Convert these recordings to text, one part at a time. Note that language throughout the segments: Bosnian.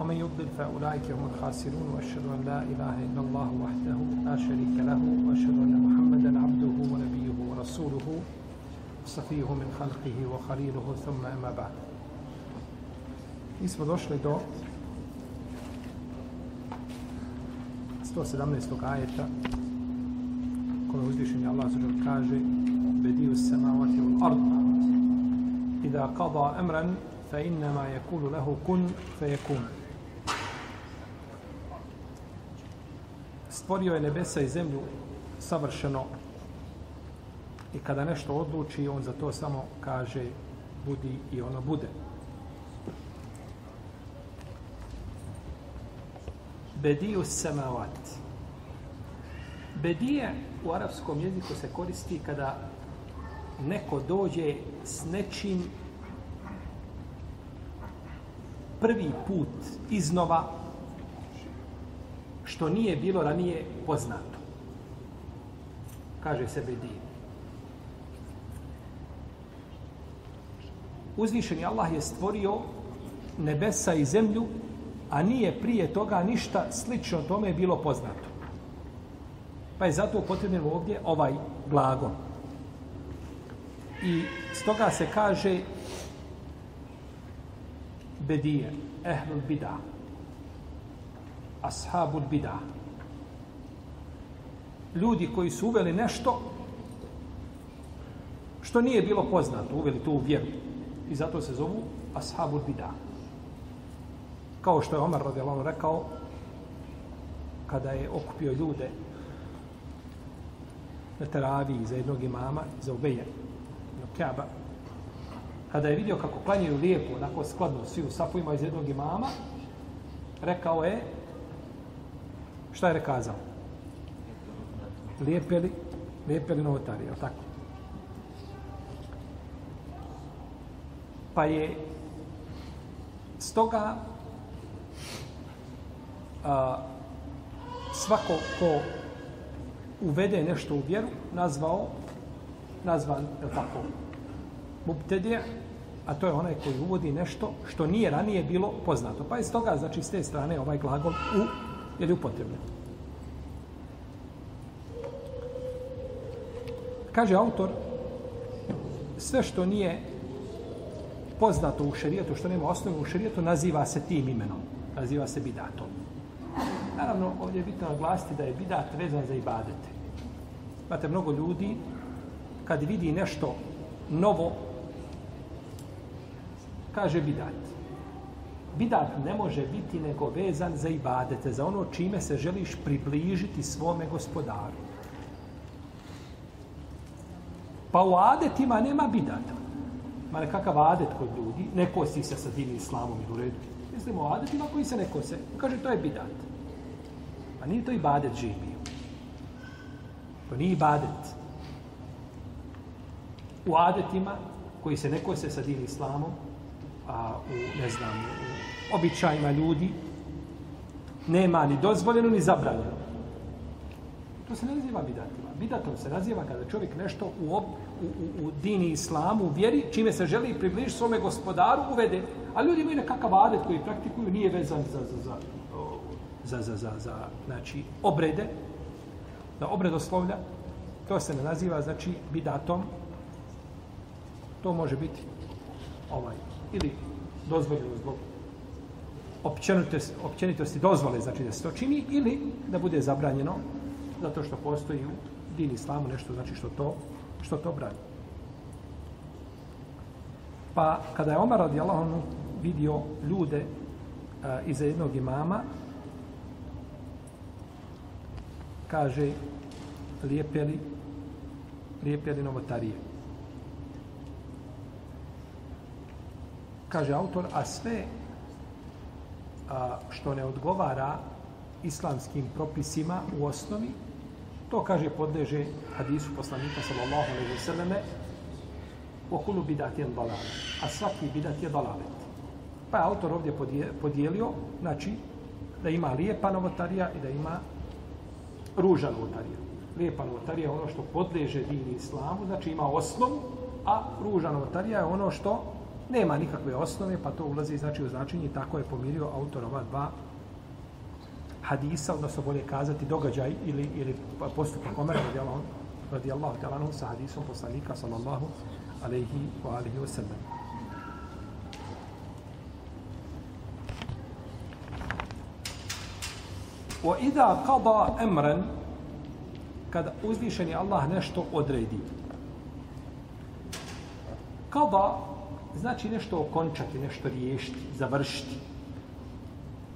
ومن يضلل فأولئك هم الخاسرون وأشهد أن لا إله إلا الله وحده لا شريك له وأشهد أن محمدا عبده ونبيه ورسوله صفيه من خلقه وخليله ثم أما بعد smo došli do 117. ajeta kojom uzvišenje Allah zađer kaže bediju samavati da kada emran fa innama yakulu lahu kun fa yakun stvorio je nebesa i zemlju savršeno. I kada nešto odluči on za to samo kaže budi i ono bude. Bediju samavat bedije u arapskom jeziku se koristi kada neko dođe s nečim prvi put iznova što nije bilo ranije poznato. Kaže se din. Uzvišeni Allah je stvorio nebesa i zemlju, a nije prije toga ništa slično tome bilo poznato. Pa je zato potrebno ovdje ovaj glagon. I stoga se kaže bedije, ehlul bida, ashabul bida. Ljudi koji su uveli nešto što nije bilo poznato, uveli to u vjeru. I zato se zovu ashabul bida. Kao što je Omar radijalano rekao, kada je okupio ljude na teraviji za jednog imama, za ubeje, na Kaaba, kada je vidio kako klanjaju lijepo, onako skladno, svi u safujima iz jednog imama, rekao je, šta je rekazao? Lijepe li, lijepe li novotari, je tako? Pa je stoga a, svako ko uvede nešto u vjeru, nazvao, nazvan, je tako, mubtedija, a to je onaj koji uvodi nešto što nije ranije bilo poznato. Pa iz toga, znači, s te strane ovaj glagol u, je li upotrebljen. Kaže autor, sve što nije poznato u šerijetu, što nema osnovu u šerijetu, naziva se tim imenom. Naziva se bidatom. Naravno, ovdje je bitno naglasiti da je bidat vezan za ibadete. Imate mnogo ljudi, kad vidi nešto novo, kaže bidat. Bidat ne može biti nego vezan za ibadete, za ono čime se želiš približiti svome gospodaru. Pa u adetima nema bidata. Ma nekakav adet kod ljudi, ne kosi se sa divnim islamom i u redu. Mislimo o adetima koji se ne kose. Kaže, to je bidat. Pa nije to ibadet živ bio. To nije ibadet. U adetima koji se ne kose sa divnim islamom, a u, ne znam, u običajima ljudi, nema ni dozvoljeno, ni zabranjeno. To se ne naziva bidatima. Bidatom se naziva kada čovjek nešto u, ob, u, u, u dini islamu, u vjeri, čime se želi približiti svome gospodaru, uvede. A ljudi imaju nekakav adet koji praktikuju, nije vezan za, za, za, za, za, za, za znači, obrede, da obredoslovlja. To se ne naziva, znači, bidatom. To može biti ovaj, ili dozvoljeno zbog općenitosti, općenitosti dozvole, znači da se to čini, ili da bude zabranjeno zato što postoji u dini islamu nešto znači što to što to brani. Pa kada je Omar radijallahu anhu vidio ljude a, iza jednog imama kaže lijepeli lijepeli novotarije. Kaže autor, a sve a, što ne odgovara islamskim propisima u osnovi, To kaže podleže hadisu poslanika sallallahu alejhi ve selleme wa kullu bidatin dalal. A svaki bidat je dalalet. Pa je autor ovdje podijelio, znači, da ima lijepa novotarija i da ima ruža novotarija. Lijepa novotarija je ono što podleže dini islamu, znači ima osnovu, a ruža novotarija je ono što nema nikakve osnove, pa to ulazi znači u značenje i tako je pomirio autor ova dva hadisa, odnosno bolje kazati događaj ili, ili postupak Omera radijallahu, radijallahu ta'ala anhu sa hadisom poslanika sallallahu alaihi wa alihi wa sallam. Wa idha qada amran kada uzvišeni Allah nešto odredi. Kada znači nešto okončati, nešto riješiti, završiti.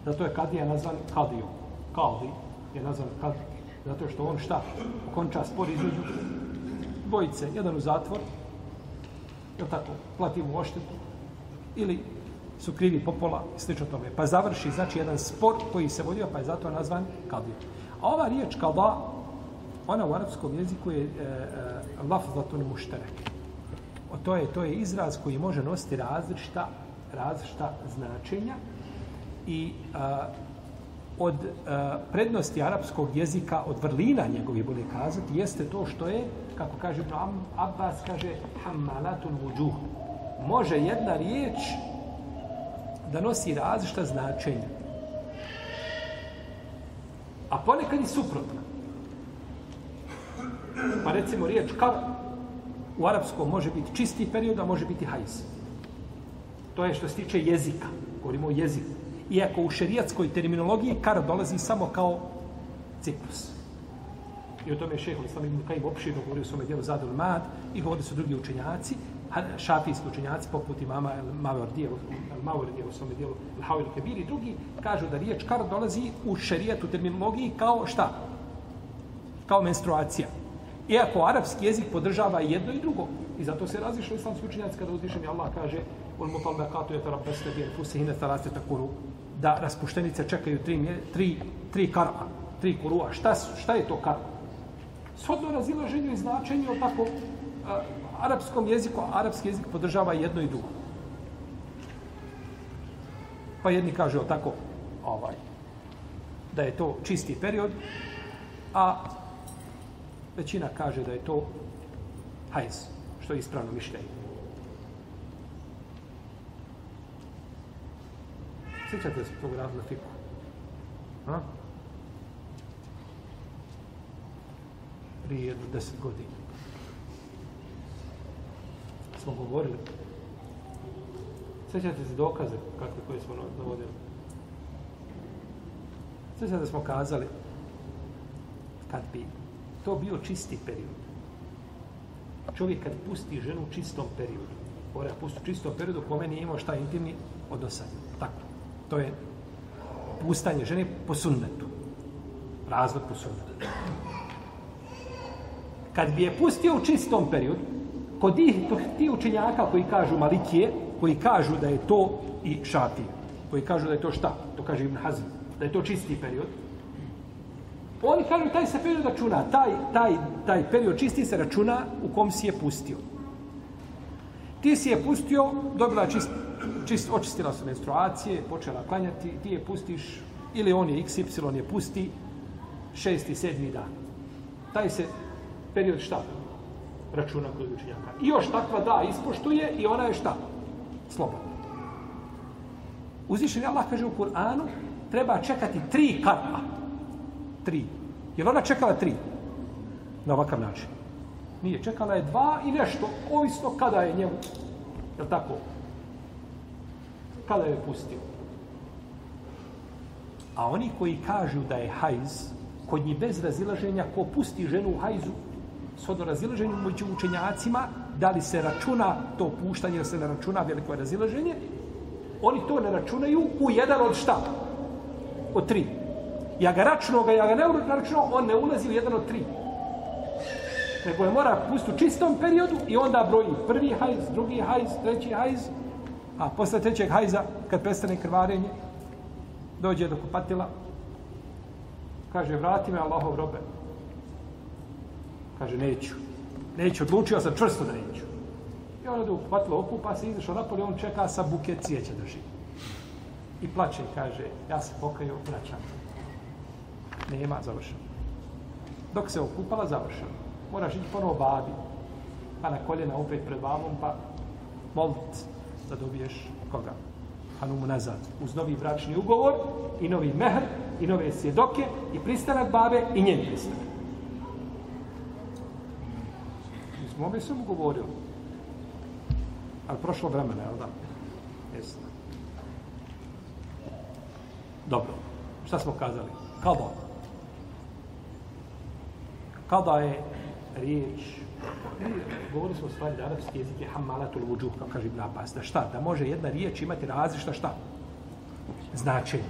Zato je kadija nazvan kadijom. Kadi je nazvan kadijom. zato što on šta? Okonča spor između dvojice. Jedan u zatvor, je tako, plati mu oštetu, ili su krivi popola, slično tome. Pa završi, znači, jedan spor koji se vodio, pa je zato nazvan kadijom. A ova riječ kada, ona u arapskom jeziku je e, e, lafzatun mušterek. O, to je to je izraz koji može nositi različita različita značenja i a, od a, prednosti arapskog jezika, od vrlina njegovih, bolje kazati, jeste to što je, kako kaže Ibn Abbas, kaže hammalatul wujuh Može jedna riječ da nosi različita značenja. A ponekad i suprotna. Pa recimo riječ kar u arapskom može biti čisti period, a može biti hajz. To je što se tiče jezika. Govorimo o jeziku. Iako u šerijatskoj terminologiji kar dolazi samo kao ciklus. I o tome je šehol Islam ibn Kajim opširno govorio u svome dijelu Zadul Mad i govorili su drugi učenjaci, šafijski učenjaci poput imama El Maverdije, El Maverdije u svome dijelu El Hawil Kebir i drugi kažu da riječ kar dolazi u šerijatu terminologiji kao šta? Kao menstruacija. Iako arapski jezik podržava jedno i drugo. I zato se razišli islamski učenjaci kada uzvišeni Allah kaže ul mutalbaqatu yatarabbasna bi anfusihinna thalathata takuru da raspuštenice čekaju tri, tri, tri karpa, tri kurua. Šta, su, šta je to karpa? Shodno razilaženju i značenju o tako a, arapskom jeziku, arapski jezik podržava jedno i drugo. Pa jedni kaže o tako ovaj, da je to čisti period, a većina kaže da je to hajz, što je ispravno mišljenje. Sjećate se tog radila fiku? Ha? Prije jedno deset godina. Smo govorili. Sjećate se dokaze kakve koje smo navodili? Sjećate da smo kazali kad bi to bio čisti period. Čovjek kad pusti ženu u čistom periodu, mora pusti u čistom periodu, kome nije imao šta intimni odnosa. Tako. To je pustanje žene po sunnetu. Razvod po sunnetu. Kad bi je pustio u čistom periodu, kod ih, ti učenjaka koji kažu malikije, koji kažu da je to i šafije, koji kažu da je to šta? To kaže Ibn Hazm, da je to čisti period. Oni kažu taj se period računa, taj, taj, taj period čisti se računa u kom si je pustio. Ti si je pustio, dobila čist, čist, očistila se menstruacije, počela klanjati, ti je pustiš, ili on je XY je pusti, šesti, sedmi dan. Taj se period šta? Računa kod učenjaka. I još takva da ispoštuje i ona je šta? Slobodna. Uzvišen Allah kaže u Kur'anu, treba čekati tri karpa. Tri. Je li ona čekala tri? Na ovakav način. Nije. Čekala je dva i nešto, ovisno kada je njemu. Je li tako? Kada je pustio. A oni koji kažu da je hajz, kod njih bez razilaženja, ko pusti ženu u hajzu, s odno razilaženju među učenjacima, da li se računa to puštanje, da se ne računa veliko razilaženje, oni to ne računaju u jedan od šta? Od tri. Ja ga računao ga, ja ga ne računao, on ne ulazi u jedan od tri. Nego je mora pustiti u čistom periodu i onda broji prvi hajz, drugi hajz, treći hajz, a posle trećeg hajza, kad prestane krvarenje, dođe do kupatila, kaže, vrati me Allahov robe. Kaže, neću. Neću, odlučio sam čvrsto da neću. I on ode u kupatilo okupa se, izašao napolje, on čeka sa buket cvijeća drži. I plače i kaže, ja se pokaju, vraćam. Nema, završeno. Dok se okupala, završeno. Moraš ići ponovo babi. Pa na koljena opet pred babom, pa molit da dobiješ koga? Hanumu nazad. Uz novi bračni ugovor i novi mehr i nove svjedoke i pristanak babe i njen pristanak. Mi smo ovdje sam govorili. Ali prošlo vremena, jel da? Jesi. Dobro. Šta smo kazali? Kada? Kada je riječ govorili smo stvari da arapski jezik je hamalatul vuđuh, kao kaže Ibn Abbas. Da šta? Da može jedna riječ imati različita šta? Značenje.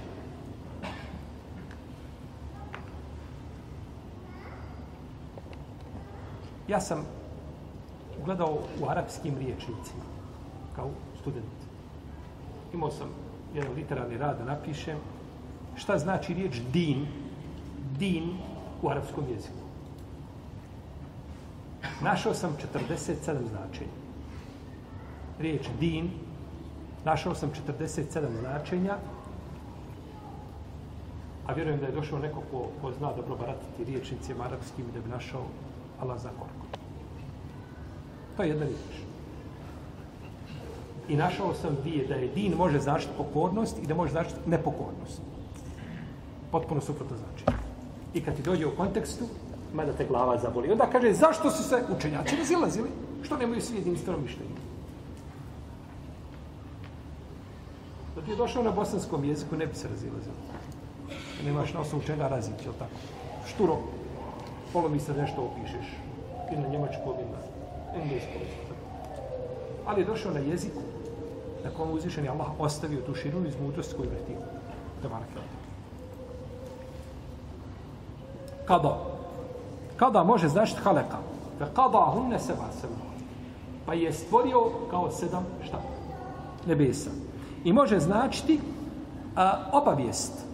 Ja sam gledao u arapskim riječnicima kao student. Imao sam jedan literarni rad da napišem šta znači riječ din, din u arapskom jeziku. Našao sam 47 značenja. Riječ din, našao sam 47 značenja, a vjerujem da je došao neko ko, ko zna dobro baratiti riječnicima arapskim da bi našao Allah za korku. To je jedna riječ. I našao sam dvije, da je din može značiti pokornost i da može značiti nepokornost. Potpuno suprotno znači. I kad ti dođe u kontekstu, mada te glava zaboli. Onda kaže, zašto su se učenjači razilazili? Što nemaju svi jedinstveno mišljenje? Da ti je došao na bosanskom jeziku, ne bi se razilazili. Nemaš na osnovu čega razići, jel tako? Šturo, polo mi se nešto opišeš. Ili na njemačkom, ili na engleskom. Ali je došao na jeziku na kom uzvišen je Allah ostavio tu širinu iz mudrosti koju vrti. Kada? Kada može značiti haleka? Fe kada hunne seba seba. Pa je stvorio kao sedam šta? Nebesa. I može značiti a, obavijest.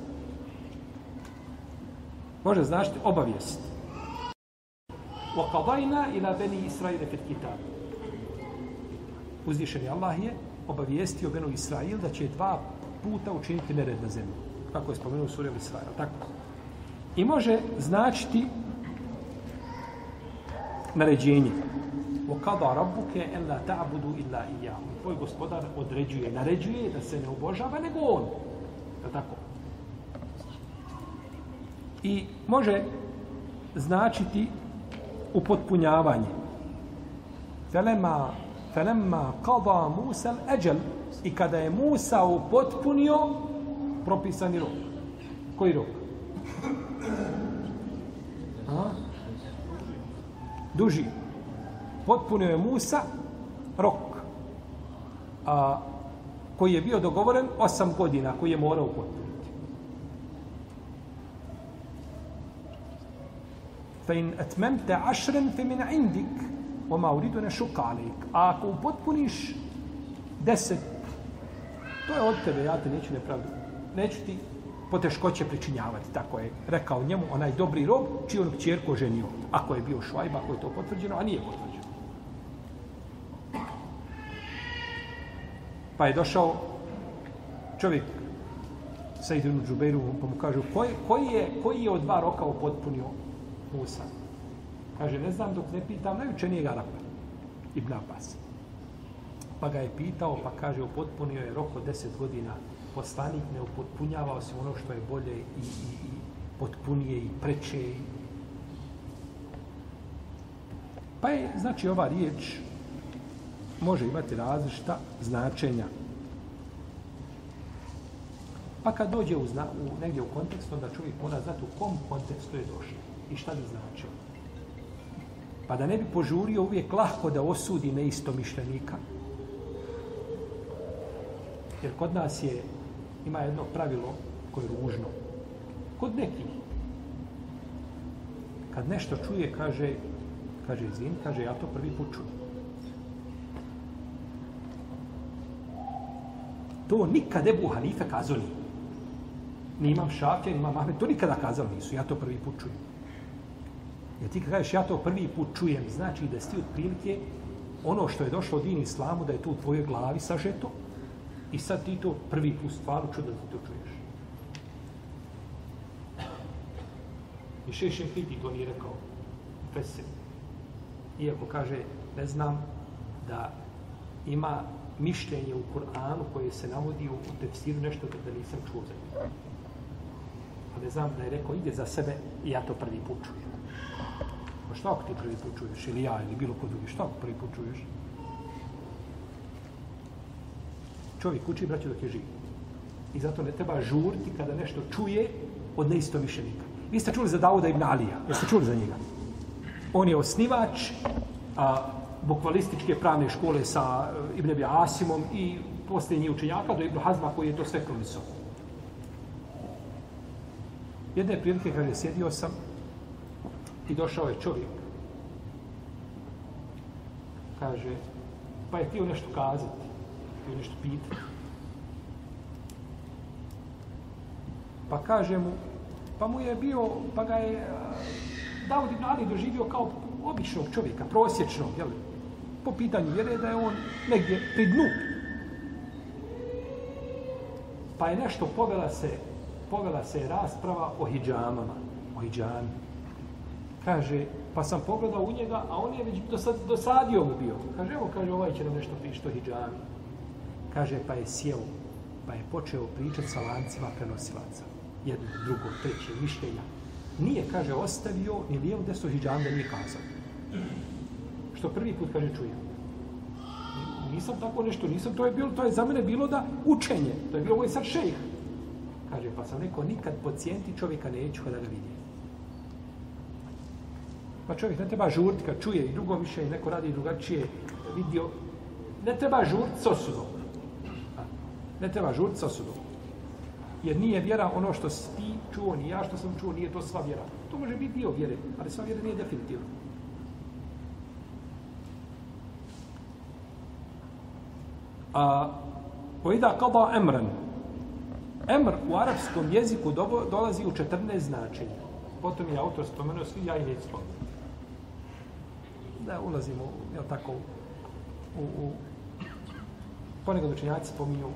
Može značiti obavijest. Wa qadajna ila bani Israila fit kitab. Uzvišeni Allah je obavijestio Benu Israil da će dva puta učiniti nered na zemlji. Kako je spomenuo sura Israil. Tako. I može značiti naređenje. O kada rabbuke en la ta'budu illa iyahu. Tvoj gospodar određuje, naređuje da se ne obožava nego on. Je tako? I može značiti upotpunjavanje. Felema Felema kada Musa al-ajal i kada je Musa upotpunio propisani rok. Koji rok? A? Duži. Potpunio je Musa rok a, koji je bio dogovoren osam godina koji je morao potpuniti. Fa in atmamta ashran fa min indik wa ma uridu alayk. A ako potpuniš 10 to je od tebe, ja te neću nepravdu. Neću ti poteškoće pričinjavati. Tako je rekao njemu onaj dobri rob, čiju onog čerko ženio. Ako je bio švajba, ako je to potvrđeno, a nije potvrđeno. Pa je došao čovjek sa Idrinu Džubeiru, pa mu kažu, koji, koji, je, koji je od dva roka upotpunio Musa? Kaže, ne znam dok ne pitam, najučenijeg Arapa, Ibn Abbas. Pa ga je pitao, pa kaže, upotpunio je rok od deset godina poslanik ne upotpunjava se ono što je bolje i, i, i potpunije i preče. Pa je, znači, ova riječ može imati različita značenja. Pa kad dođe u, zna, u, negdje u kontekst, onda čovjek mora znati u kom kontekstu je došlo i šta bi značio. Pa da ne bi požurio uvijek lahko da osudi neistomišljenika. Jer kod nas je ima jedno pravilo koje je ružno. Kod nekih, kad nešto čuje, kaže, kaže, izvin, kaže, ja to prvi put čujem. To nikad Ebu Hanife kazao nije. Ni imam šafja, ni imam Ahmed, to nikada kazao nisu, ja to prvi put čujem. Jer ti kažeš ja to prvi put čujem, znači da si ti otprilike ono što je došlo od din islamu, da je tu u tvojoj glavi sažeto i sad ti to prvi put stvaru čudo da ti to čuješ. I Šešin Piti to nije rekao. Fesir. Iako kaže, ne znam da ima mišljenje u Kur'anu koje se navodi u tefsiru nešto da nisam čuo za njega. Pa ne znam da je rekao, ide za sebe i ja to prvi put čujem. Pa šta ako ti prvi put čuješ, ili ja, ili bilo ko drugi, šta ako prvi put čuješ? Čovjek uči, braću, dok je živ. I zato ne treba žurti kada nešto čuje od neistomišljenika. Vi ste čuli za Dauda ibn Alija, jeste čuli za njega? On je osnivač a, bukvalističke pravne škole sa e, Ibn Abi Asimom i posljednji učenjaka do Ibn Hazma koji je to sve kronisao. Jedne prilike, kaže, sjedio sam i došao je čovjek. Kaže, pa je htio nešto kazati, htio nešto pita. Pa kaže mu, pa mu je bio, pa ga je Davud ibn Ali doživio kao običnog čovjeka, prosječnog, jel? Po pitanju vjere da je on negdje pri dnu. Pa je nešto povela se, povela se rasprava o hijjamama, o hijjami. Kaže, pa sam pogledao u njega, a on je već dosad, dosadio mu bio. Kaže, evo, kaže, ovaj će nam nešto pričati o hijjami. Kaže, pa je sjeo, pa je počeo pričati sa lancima prenosilaca jedno, drugo, treće mišljenja. Nije, kaže, ostavio ni lijevo desno hijđam da nije kazao. Što prvi put, kaže, čujem. Nisam tako nešto, nisam, to je bilo, to je za mene bilo da učenje. To je bilo, ovo je sad šejh. Kaže, pa sam rekao, nikad pacijenti čovjeka neću kada ga vidi. Pa čovjek ne treba žurti kad čuje i drugo mišljenje, neko radi drugačije vidio. Ne treba žurti s osudom. Ne treba žuriti sa osudom. Jer nije vjera ono što si ti čuo, ni ja što sam čuo, nije to sva vjera. To može biti dio vjere, ali sva vjera nije definitivna. A, Oida kada emren. Emr u arapskom jeziku do, dolazi u 14 značenja. Potom je autor spomenuo svi ja i neću spomenuti. Da ulazimo, jel tako, u, u ponekad učenjaci spominju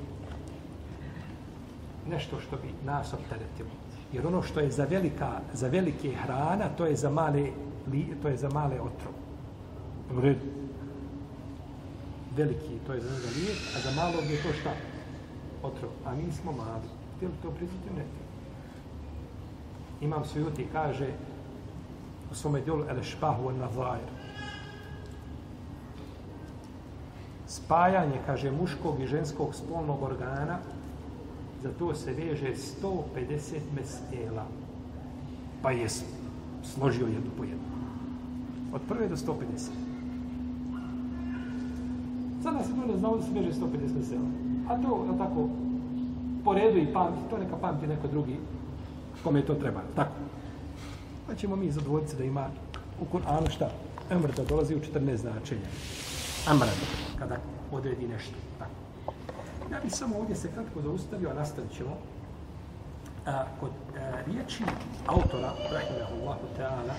nešto što bi nas opteretilo. Jer ono što je za velika, za velike hrana, to je za male, li, to je za male otrov. U redu. Veliki, to je za njega lijek, a za malog je to šta? Otrov. A mi smo mali. Htjeli to priznati? Ne. Imam sujuti kaže u svome djelu ele špahu na vlajer. Spajanje, kaže, muškog i ženskog spolnog organa za to se veže 150 mesela. Pa je složio jednu po jednu. Od prve do 150. Sada se to znao da se veže 150 mesela. A to, je tako, po redu i pamti, to neka pamti neko drugi kome to treba. Tako. Pa ćemo mi zadovoljiti se da ima u Kur'anu šta? Emr da dolazi u 14 značenja. Amrda, kada odredi nešto. Ja bih samo ovdje se kratko zaustavio, a nastavit ćemo. A, kod a, riječi autora, rahimahullahu ta'ala,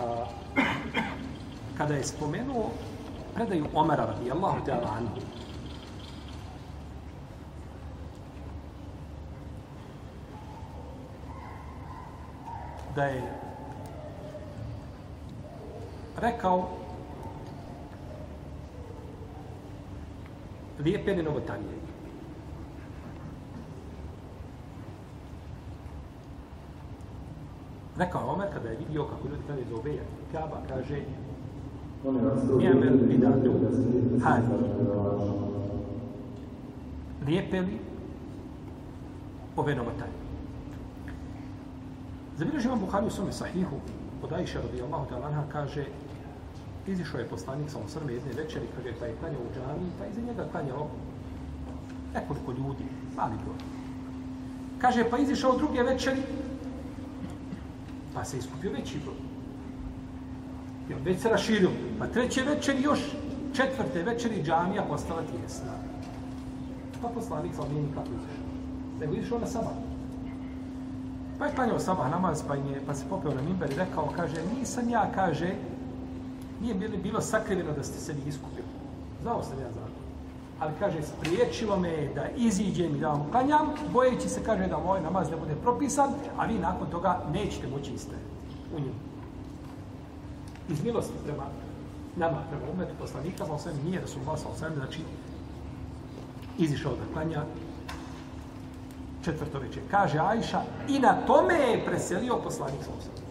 a, kada je spomenuo predaju Omara radijallahu ta'ala anhu, da je rekao lijepene novotarije. Rekao Omer kada je vidio kako ljudi kada je zove Kaba, kaže Njemel bidatu hajde. Lijepe li ove novotarije? Zabilježi vam Buhari u svome sahihu od Aisha radijallahu ta'ala kaže izišao je poslanik sa osrme jedne večeri, kaže, pa je klanjao u džami, pa iza njega klanjao nekoliko ljudi, mali broj. Kaže, pa izišao druge večeri, pa se iskupio veći broj. I on već se raširio. Pa treće večeri još četvrte večeri džamija postala tijesna. Pa poslanik sa nije nikako izišao. Nego izišao na sabah. Pa je klanjao sabah namaz, pa, je, pa se popeo na mimber i rekao, kaže, nisam ja, kaže, nije bilo, bilo sakriveno da ste se vi iskupili. Znao sam ja zakon. Ali, kaže, spriječilo me da iziđem i da vam klanjam, bojeći se, kaže, da moj namaz ne bude propisan, a vi nakon toga nećete moći istajati u njemu. Iz milosti prema nama, prema umetu poslanika, sa osvijem nije da su glasa osvijem, znači, izišao da klanja četvrto večer. Kaže Ajša, i na tome je preselio poslanik sa osvijem.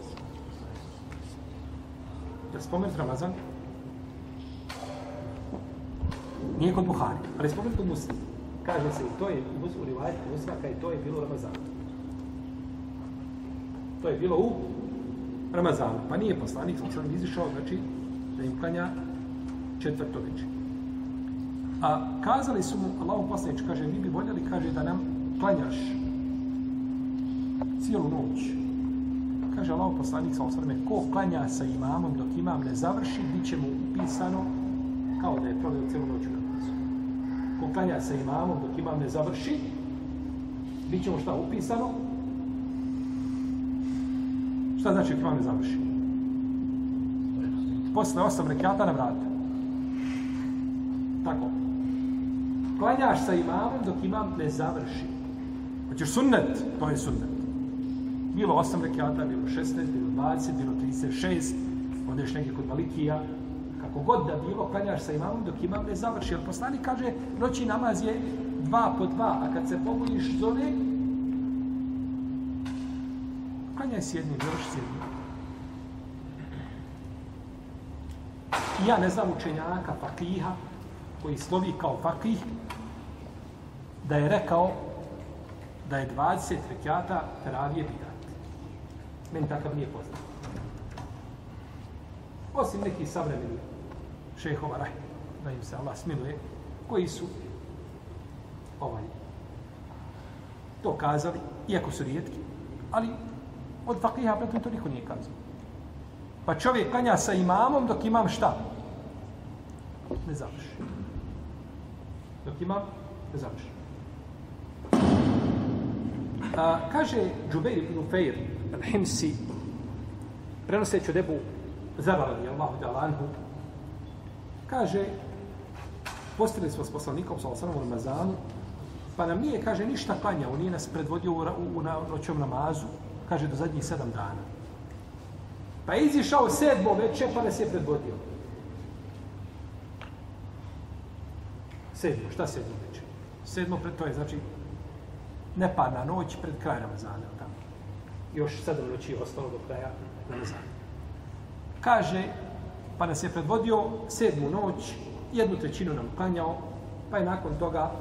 Jel spomenut Ramazan? Nije kod Buhari, ali spomenut kod Muslima. Kaže se, i to je u Rivajetu Muslima, to je bilo u Ramazanu. To je bilo u Ramazanu. Pa nije poslanik, sam sam izišao, znači, da im klanja četvrto večer. A kazali su mu, Allahu poslanič, kaže, mi bi voljeli, kaže, da nam klanjaš cijelu noć. Kaže Allah poslanik, sa osvrme, ko klanja sa imamom dok imam ne završi, bit će mu upisano kao da je provio celu noć u namazu. Ko klanja sa imamom dok imam ne završi, bit će mu šta upisano? Šta znači dok imam ne završi? Posle osam rekiata na vrata. Tako. Klanjaš sa imamom dok imam ne završi. Hoćeš sunnet? To je sunnet. Bilo osam rekiata, bilo 16, bilo 20, bilo 36, odeš negdje kod Malikija, kako god da bilo, klanjaš sa imamom dok imam ne završi. Jer poslanik kaže, noći namaz je dva po dva, a kad se pobudiš zove, klanjaj s jednim, završi s jednim. I ja ne znam učenjaka, fakiha, koji slovi kao fakih, da je rekao da je 20 rekiata teravije bidat. Meni takav nije poznat. Osim nekih savremeni šehova rahim, da im se Allah smiluje, koji su ovaj, to kazali, iako su rijetki, ali od fakriha pretom to niko nije kazao. Pa čovjek klanja sa imamom dok imam šta? Ne završi. Dok imam, ne završi. A, kaže Džubeir ibn Fejr, al-Himsi, prenoseći od Ebu Zara radi Allahu da Anhu, kaže, postili smo s poslanikom sa osanom u Ramazanu, pa nam nije, kaže, ništa klanjao, nije nas predvodio u, u, u noćom namazu, kaže, do zadnjih sedam dana. Pa je izišao sedmo veče, pa nas je predvodio. Sedmo, šta sedmo veče? Sedmo, pred, to je, znači, nepadna noć pred kraj Ramazana. Još sedam noći je ostalo do kraja Ramazana. Kaže, pa nas je predvodio sedmu noć, jednu trećinu nam klanjao, pa je nakon toga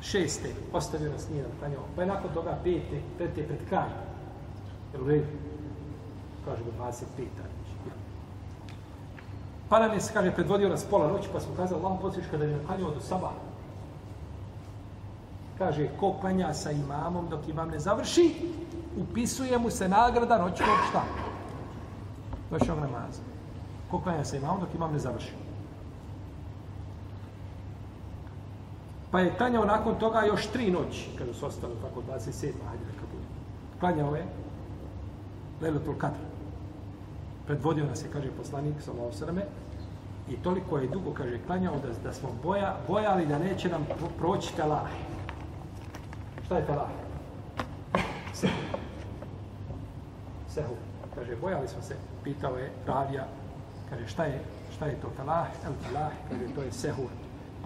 šeste, ostavio nas nije nam klanjao, pa je nakon toga pete, pete pred kraj. Jel u redu? Kaže do 25. Pa nam je, kaže, predvodio nas pola noći, pa smo kazali, Allah posliš kada je klanjao do sabaha Kaže, ko klanja sa imamom dok imam ne završi, upisuje mu se nagrada noćnog šta? Noćnog namaza. Ko klanja sa imamom dok imam ne završi. Pa je klanjao nakon toga još tri noći, kada su ostali tako 27. Ajde, neka bude. Klanjao je Leletul Kadr. Predvodio nas je, kaže poslanik, sa osrame, i toliko je dugo, kaže, klanjao da, da smo boja, bojali da neće nam proći telah. Šta je telah? Sehu. Sehu. Kaže, bojali smo se, pitao je Ravija, kaže, šta je, šta je to telah? El telah, kaže, to je sehu.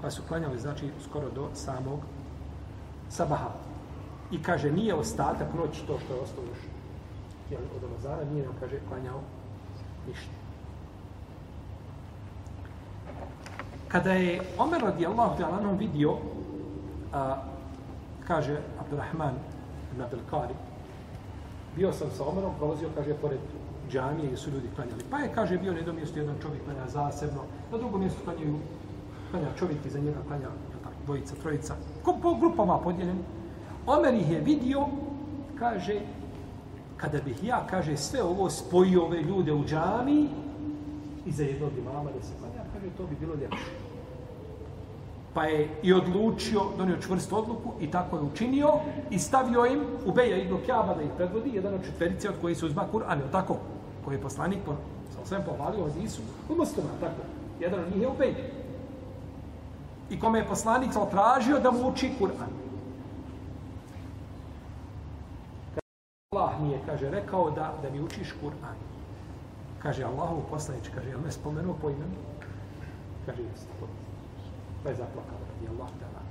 Pa su klanjali, znači, skoro do samog sabaha. I kaže, nije ostatak noći to što je ostalo još jel, od Amazara nije nam, kaže, klanjao ništa. Kada je Omer radijallahu ta'ala vidio, a, kaže Abdurrahman ibn Abdelkari, bio sam sa Omerom, prolazio, kaže, pored džamije gdje su ljudi klanjali. Pa je, kaže, bio na jednom mjestu jedan čovjek klanja zasebno, na drugom mjestu klanjaju, klanja čovjek iza njega klanja tako, dvojica, trojica, ko po grupama podijeljeni. Omer ih je vidio, kaže, kada bih ja, kaže, sve ovo spojio ove ljude u džamiji, i za jednog imama da se klanja, kaže, to bi bilo ljepše. Pa je i odlučio, donio čvrstu odluku i tako je učinio i stavio im u Beja ibn Kjaba da ih predvodi, jedan od četverice od koji se uzma Kur'an, je tako? Koji je poslanik, po, sa sve pohvalio od Isu, u muslima, tako? Jedan od njih je u Beja. I kome je poslanik tražio da mu uči Kur'an. Allah mi je, kaže, rekao da, da mi učiš Kur'an. Kaže, Allahov poslanič, kaže, jel me spomenuo po imenu? Kaže, jeste. Pa je zaplakao, radi Allah tala.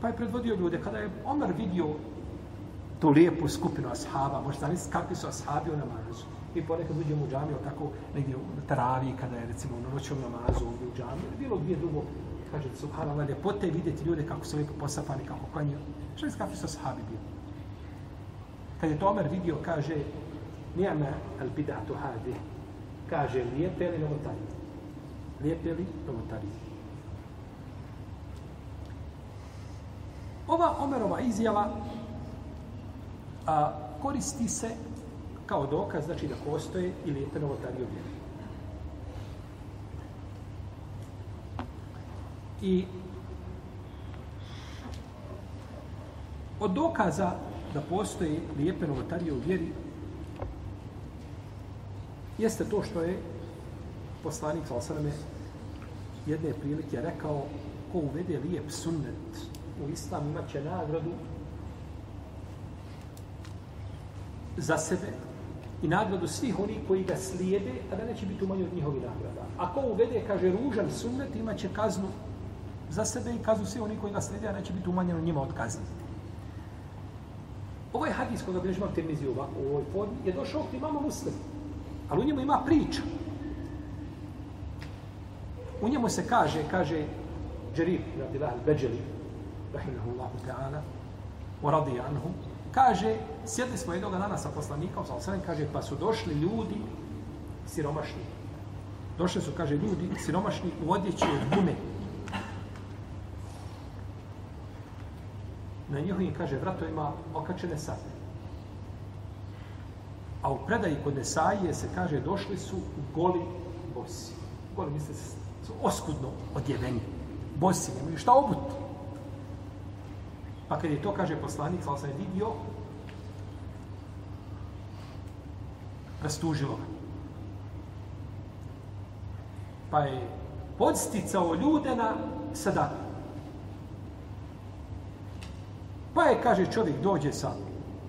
Pa je predvodio ljude, kada je Omer vidio tu lijepu skupinu ashaba, možda zamisliti kakvi su ashabi u namazu. I ponekad uđemo u džamiju, tako negdje u taravi, kada je recimo u noćom namazu ovdje u džamiju, bilo gdje drugo, kaže, subhanallah, ljepote je vidjeti ljude kako su lijepo posapani, kako klanju. Što je kakvi su ashabi bili? Kad je Tomer vidio, kaže, nijama al bidatu hadi, kaže, lijepe li novotari? Lijepe li novotari? Ova Omerova izjava a, koristi se kao dokaz, znači da postoje ili lijepe novotari vjeri. I od dokaza da postoji lijepe novotarije u vjeri jeste to što je poslanik Salasaleme jedne prilike rekao ko uvede lijep sunnet u islam imat će nagradu za sebe i nagradu svih onih koji ga slijede, a da neće biti umanji od njihovi nagrada. Ako uvede, kaže, ružan sunnet, imat će kaznu za sebe i kaznu svih onih koji ga slijede, a neće biti umanjeno njima od kazni. Ovo ovaj je hadis koga bilježi imam termizi u ovoj formi, je došao kod imamo muslim. Ali u njemu ima priča. U njemu se kaže, kaže Džerif, radilah al-Beđeli, rahimahullahu ta'ala, wa radi anhu, kaže, sjedli smo jednog dana sa poslanikom, sa osanem, kaže, pa su došli ljudi siromašni. Došli su, kaže, ljudi siromašni u odjeći od gume. na njihovim, kaže, vratovima okačene sape. A u predaji kod Nesaije se kaže, došli su u goli bosi. Goli, misle, su oskudno odjeveni. Bosi, nemaju šta obuti. Pa kad je to, kaže poslanik, sa sam je vidio, rastužilo ga. Pa je podsticao ljude na sadaku. Pa je, kaže, čovjek dođe sa,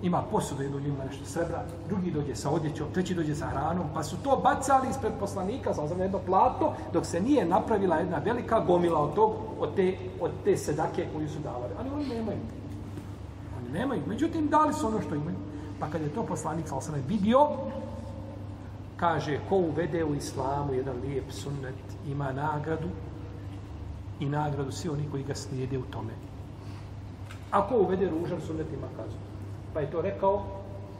ima posudu, jednu ima nešto srebra, drugi dođe sa odjećom, treći dođe sa hranom, pa su to bacali ispred poslanika, sam jedno plato, dok se nije napravila jedna velika gomila od, tog, od, te, od te sedake koju su davali. Ali oni nemaju. Oni nemaju. Međutim, dali su ono što imaju. Pa kad je to poslanik, sa sam vidio, kaže, ko uvede u islamu jedan lijep sunnet, ima nagradu i nagradu svi oni koji ga slijede u tome. Ako uvede ružan sunnet ima kaznu. Pa je to rekao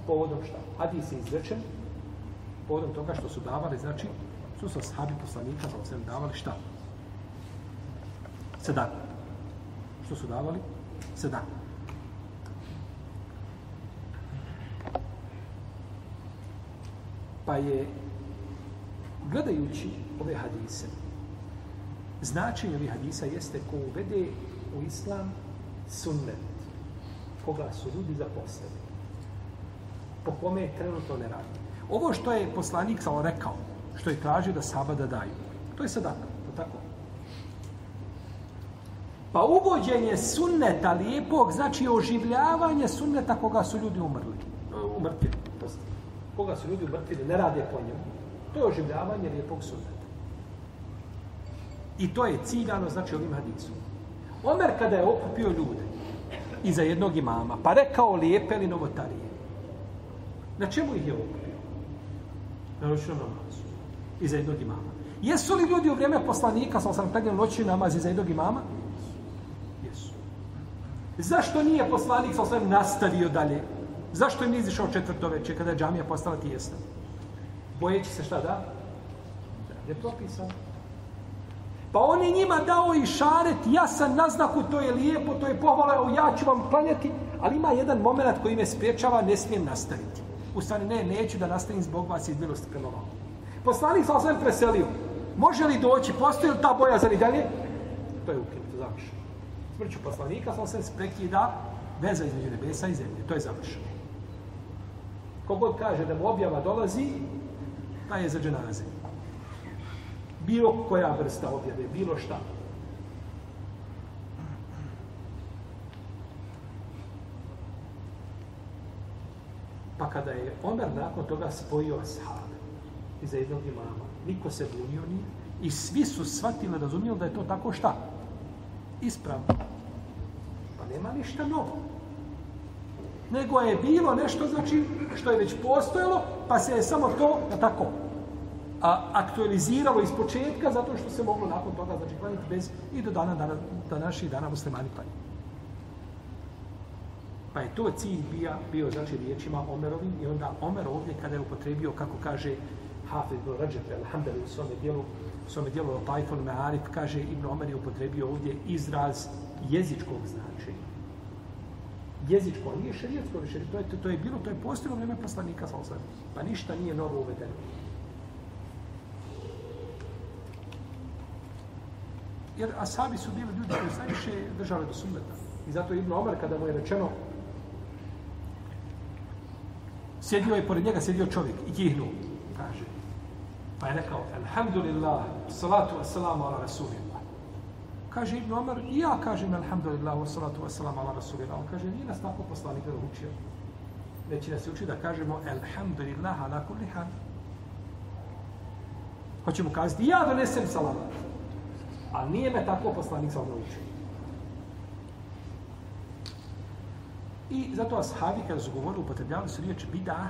povodom šta? Hadis je izrečen povodom toga što su davali, znači, su sa sahabi poslanika, sa osvijem davali šta? Sedaku. Što su davali? Sedaku. Pa je, gledajući ove hadise, značenje ovih hadisa jeste ko uvede u islam sunnet koga su ljudi zaposlili po kome je trenutno ne radi. Ovo što je poslanik samo rekao, što je tražio da saba da daju, to je sadaka, to tako? Pa uvođenje sunneta lijepog znači oživljavanje sunneta koga su ljudi umrli. E, umrtili. Koga su ljudi umrtili, ne rade po njemu. To je oživljavanje lijepog sunneta. I to je ciljano, znači ovim hadisom. Omer kada je okupio ljude iza jednog imama, pa rekao lijepe li novotarije. Na čemu ih je okupio? Na noćnom namazu. Iza jednog imama. Jesu li ljudi u vrijeme poslanika, sam sam klanjao noćni namaz iza jednog imama? Jesu. Zašto nije poslanik sam sam nastavio dalje? Zašto je nije izišao četvrto večer kada je džamija postala tijesna? Bojeći se šta da? Da je propisano. Pa on je njima dao i šaret, jasan naznaku, to je lijepo, to je pohvala, ja ću vam klanjati, ali ima jedan moment koji me spriječava, ne smijem nastaviti. U stvari, ne, neću da nastavim zbog vas iz milosti prema vam. Poslanik sa osvijem preselio. Može li doći, postoji li ta boja za dalje? to je ukinuto, završeno. Smrću poslanika, sa osvijem prekida veza između nebesa i zemlje, to je završeno. Kogod kaže da mu objava dolazi, ta je za dženaze. Bilo koja vrsta objave, bilo šta. Pa kada je Omer nakon toga spojio ashabe iza jednog imama, niko se bunio nije i svi su shvatili, razumijeli da je to tako šta? Ispravno. Pa nema ništa novo. Nego je bilo nešto, znači, što je već postojalo, pa se je samo to, da tako, a, aktualiziralo iz početka, zato što se moglo nakon toga, znači, klanjati bez, i do dana, dana, današnjih dana muslimani klanjati. Pa je to cilj bija, bio, znači, riječima Omerovim i onda Omer ovdje, kada je upotrebio, kako kaže Hafiz ibn Rajab, alhamdulillah, u svome dijelu, u svome dijelu o Tajfon kaže Ibn Omer je upotrebio ovdje izraz jezičkog značenja. Jezičko, a nije šerijetsko više. To je, to, je bilo, to je postojno vreme poslanika, sa. Pa ništa nije novo uvedeno. Jer asabi su bili ljudi koji su najviše držali do sunneta. I zato Ibn Omar, kada mu je rečeno sjedio je pored njega, sjedio čovjek i kihnuo, kaže. Pa je rekao, alhamdulillah, salatu wassalamu ala rasulillah. Kaže Ibn Omar, i ja kažem alhamdulillah, wa salatu wassalamu ala rasulillah. On kaže, nije nas tako poslanik da učio. Već nas uči da kažemo alhamdulillah ala kulli hal. Hoćemo kazati, ja donesem salavat. A nije me tako poslanik sam naučio. I zato ashabi kada su govorili, upotrebljavali su riječ bida,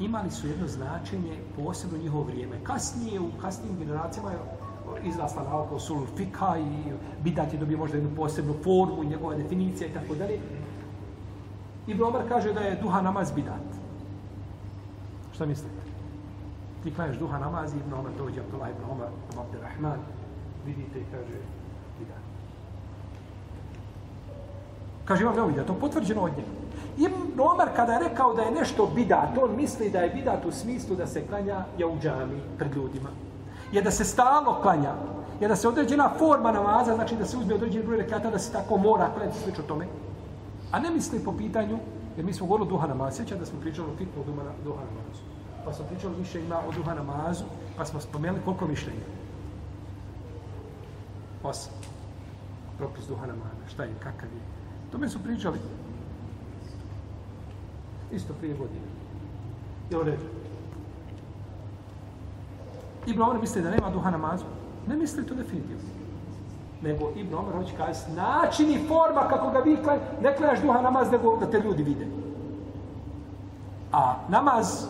imali su jedno značenje posebno njihovo vrijeme. Kasnije, u kasnijim generacijama je izrasla nauka o sulfika fika i bidat je dobio možda jednu posebnu formu, njegova definicija i tako dalje. Ibn Omar kaže da je duha namaz bidat. Šta mislite? Ti klanjaš duha namaz i Ibn Omar dođe, Abdullah Ibn Omar, Abdurrahman, vidite i kaže bidat. Kaže imam neovdje, to potvrđeno od njega. Ibn Omar kada je rekao da je nešto bidat, on misli da je bidat u smislu da se klanja ja u džami pred ljudima. Je da se stalno klanja. Je da se određena forma namaza, znači da se uzme određeni broj rekata, da se tako mora klanjati slično tome. A ne misli po pitanju, jer mi smo govorili duha namaza, sjećam da smo pričali o fitnu duha namazu. Pa smo pričali više ima o duha namazu, pa smo spomenuli koliko mišljenja. Osam. Propis duha namaza, šta je, kakav je. To mi su pričali. Isto prije godine. Je redu. Ibn Omer misli da nema duha namazu. Ne misli to definitivno. Nego Ibn Omer hoće kazi način i forma kako ga vi klaj, ne klanjaš duha namaz nego da te ljudi vide. A namaz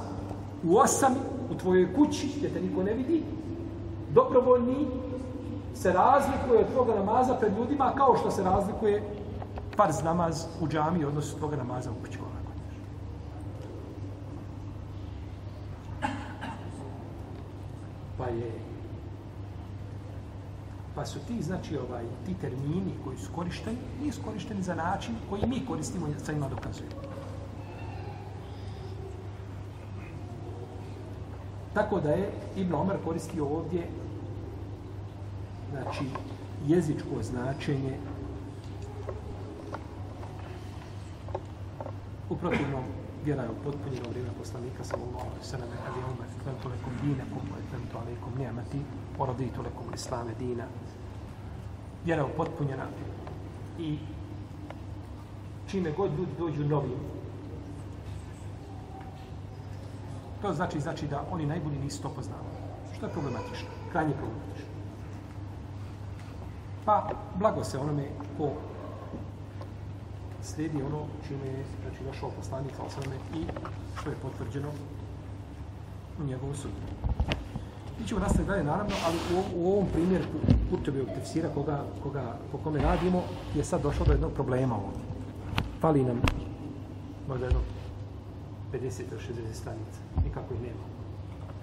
u osam u tvojoj kući gdje te niko ne vidi, dobrovoljni se razlikuje od toga namaza pred ljudima kao što se razlikuje farz namaz u džami odnosno toga namaza u kući koga Pa je pa su ti, znači, ovaj, ti termini koji su korišteni, nisu korišteni za način koji mi koristimo sa njima dokazujemo. Tako da je Ibn Omar koristio ovdje znači jezičko značenje U protivnom, vjera je upotpunjena u vrijeme poslanika sallallahu alejhi ve sellem kad je umar krentu lekom dine kum je krentu alejkum ni'mati wa raditu lekum islame dina. Vjera je upotpunjena i čime god ljudi dođu novi to znači znači da oni najbolji nisu to poznavali. Što je problematično? Krajnje problematično pa blago se onome ko slijedi ono čime je znači, došao poslanik sa osrame i što je potvrđeno u njegovu sudbu. Mi ćemo nastaviti dalje, naravno, ali u, u ovom primjeru Kurtobijog tefsira koga, koga, po kome radimo je sad došlo do jednog problema ovdje. Fali nam možda jedno 50 ili 60 stranica. Nikako ih nema.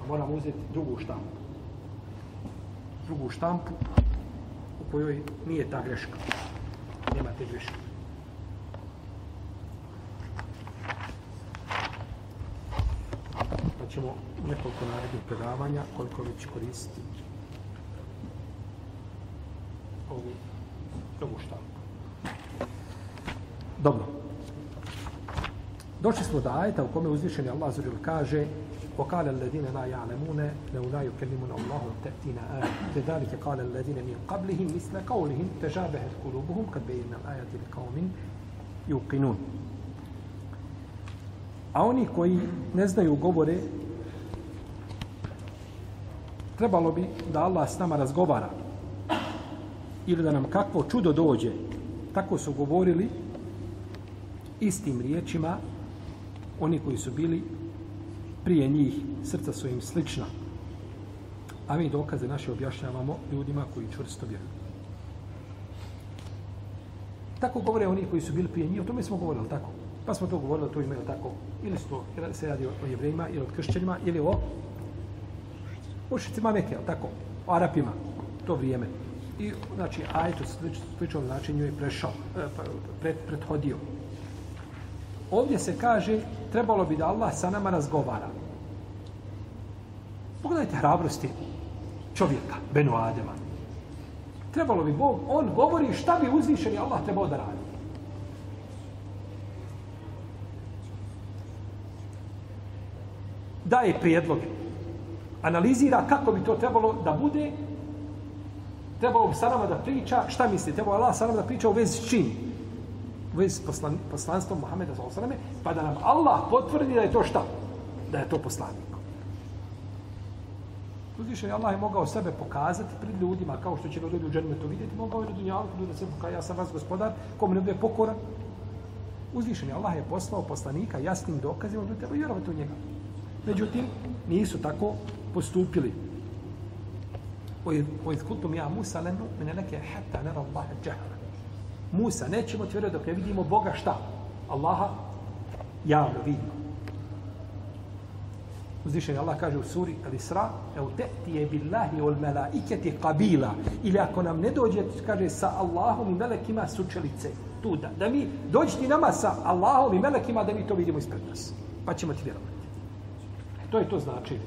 Moramo uzeti drugu štampu. Drugu štampu kojoj nije ta greška. Nema te greške. Pa ćemo nekoliko narednih predavanja, koliko već koristiti ovu, ovu štampu. Dobro. Došli smo do ajeta u kome uzvišeni Allah zađer kaže وقال الذين لا يعلمون لولا يكلمنا الله تأتينا آية كذلك قال الذين من قبلهم مثل قولهم تشابهت قلوبهم قد بينا الآية لقوم يوقنون A oni koji ne znaju govore, trebalo bi da Allah s nama razgovara. Ili da nam kakvo čudo dođe. Tako su govorili istim riječima oni koji su bili prije njih, srca su im slična. A mi dokaze naše objašnjavamo ljudima koji čvrsto vjeruju. Tako govore oni koji su bili prije njih, o tome smo govorili, tako? Pa smo to govorili, to imaju tako, ili to, se radi o jevrejima, ili o kršćanima, ili o mušicima Meke, tako? O Arapima, to vrijeme. I, znači, ajet u sličnom značenju je prešao, pre, pred, prethodio. Ovdje se kaže, trebalo bi da Allah sa nama razgovara. Pogledajte hrabrosti čovjeka, Benu Adema. Trebalo bi Bog, on govori šta bi uzvišeni Allah trebao da radi. Daje prijedloge. Analizira kako bi to trebalo da bude. Trebalo bi sa nama da priča, šta mislite? trebalo Allah sa nama da priča u vezi s čim? U vezi s poslan, poslanstvom Muhammeda s.a.v. Pa da nam Allah potvrdi da je to šta? Da je to poslanik. Uzvišen Allah je mogao sebe pokazati pred ljudima, kao što će ga ljudi u džennetu vidjeti, mogao je na dunjalu da se pokaja, ja sam vas gospodar, kom ne bude pokoran. Uzvišen Allah je poslao poslanika jasnim dokazima, da treba vjerovati u njega. Međutim, nisu tako postupili. O izkultum ja Musa lenu, mene neke hata nera Allah džahra. Musa, nećemo ti vjerovati dok ne vidimo Boga šta? Allaha javno vidimo. Uzvišen Allah kaže u suri Al-Isra, evo te ti je billahi ol melaiketi qabila. Ili ako nam ne dođe, kaže sa Allahom i melekima sučelice. Tu da, da mi dođi ti nama sa Allahom i melekima da mi to vidimo ispred nas. Pa ćemo ti vjerovati. E, to je to znači.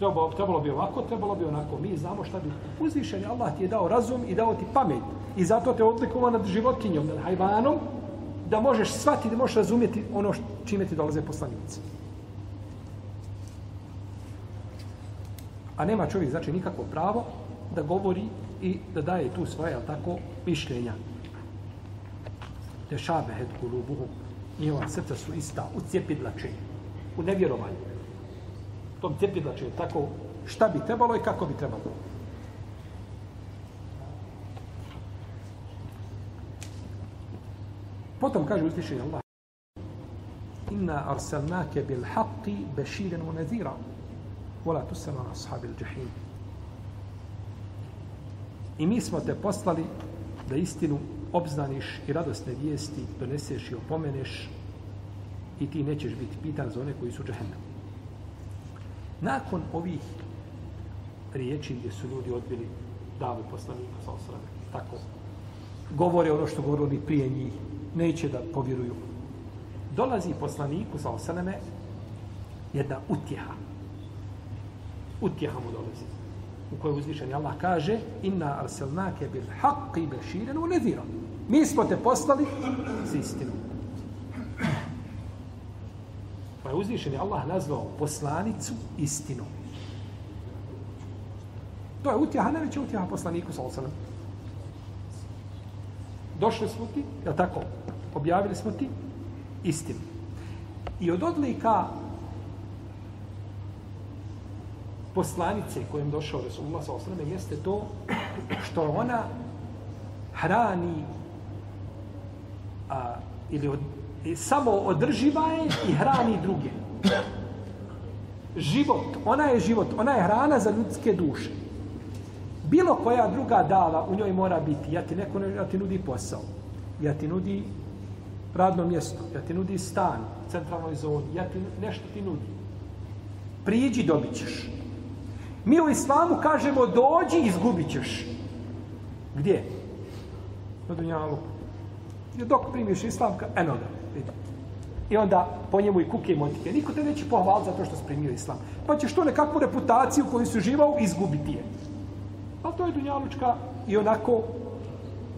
Trebalo, trebalo bi ovako, trebalo bi onako. Mi znamo šta bi. Uzvišen Allah ti je dao razum i dao ti pamet. I zato te odlikova nad životinjom, nad hajvanom, da možeš shvatiti, da možeš razumjeti ono čime ti dolaze poslanici. A nema čovjek, znači, nikakvo pravo da govori i da daje tu svoje, jel tako, mišljenja. Te šabe het kulubuhu, Njeva srca su ista u cijepidlačenju, u nevjerovanju. U tom znači, tako, šta bi trebalo i kako bi trebalo. Potom kaže uzviše Allah, Inna arsalnake bil haqqi beširen u nazira Vola tu se na ashabi džahim. I mi smo te poslali da istinu obznaniš i radosne vijesti doneseš i opomeneš i ti nećeš biti pitan za one koji su džahennem. Nakon ovih riječi gdje su ljudi odbili davu poslanika sa osrame, tako, govore ono što govorili prije njih, neće da povjeruju. Dolazi poslaniku sa osrame jedna utjeha, utjeha mu dolazi. U kojoj uzvišeni Allah kaže inna arselnake bil haqqi beširen u nezirom. Mi smo te poslali s istinom. Pa je Allah nazvao poslanicu istinom. To je utjeha, najveća utjeha poslaniku sa osanem. Došli smo ti, je tako? Objavili smo ti istinu. I od odlika poslanice kojem došao Resulullah sa osrame jeste to što ona hrani a, ili od, i samo održiva je i hrani druge. Život, ona je život, ona je hrana za ljudske duše. Bilo koja druga dava u njoj mora biti, ja ti neko ne, ja ti nudi posao, ja ti nudi radno mjesto, ja ti nudi stan, u centralnoj zoni, ja ti nešto ti nudi. Priđi, dobit ćeš. Mi u islamu kažemo dođi i izgubit ćeš. Gdje? Na Dunjalu. Dok primiš islam, eno ga. I onda po njemu i kuke i motike. Niko te neće pohvaliti za to što si primio islam. Pa ćeš to nekakvu reputaciju koju si živao izgubiti je. Ali to je dunjalučka i onako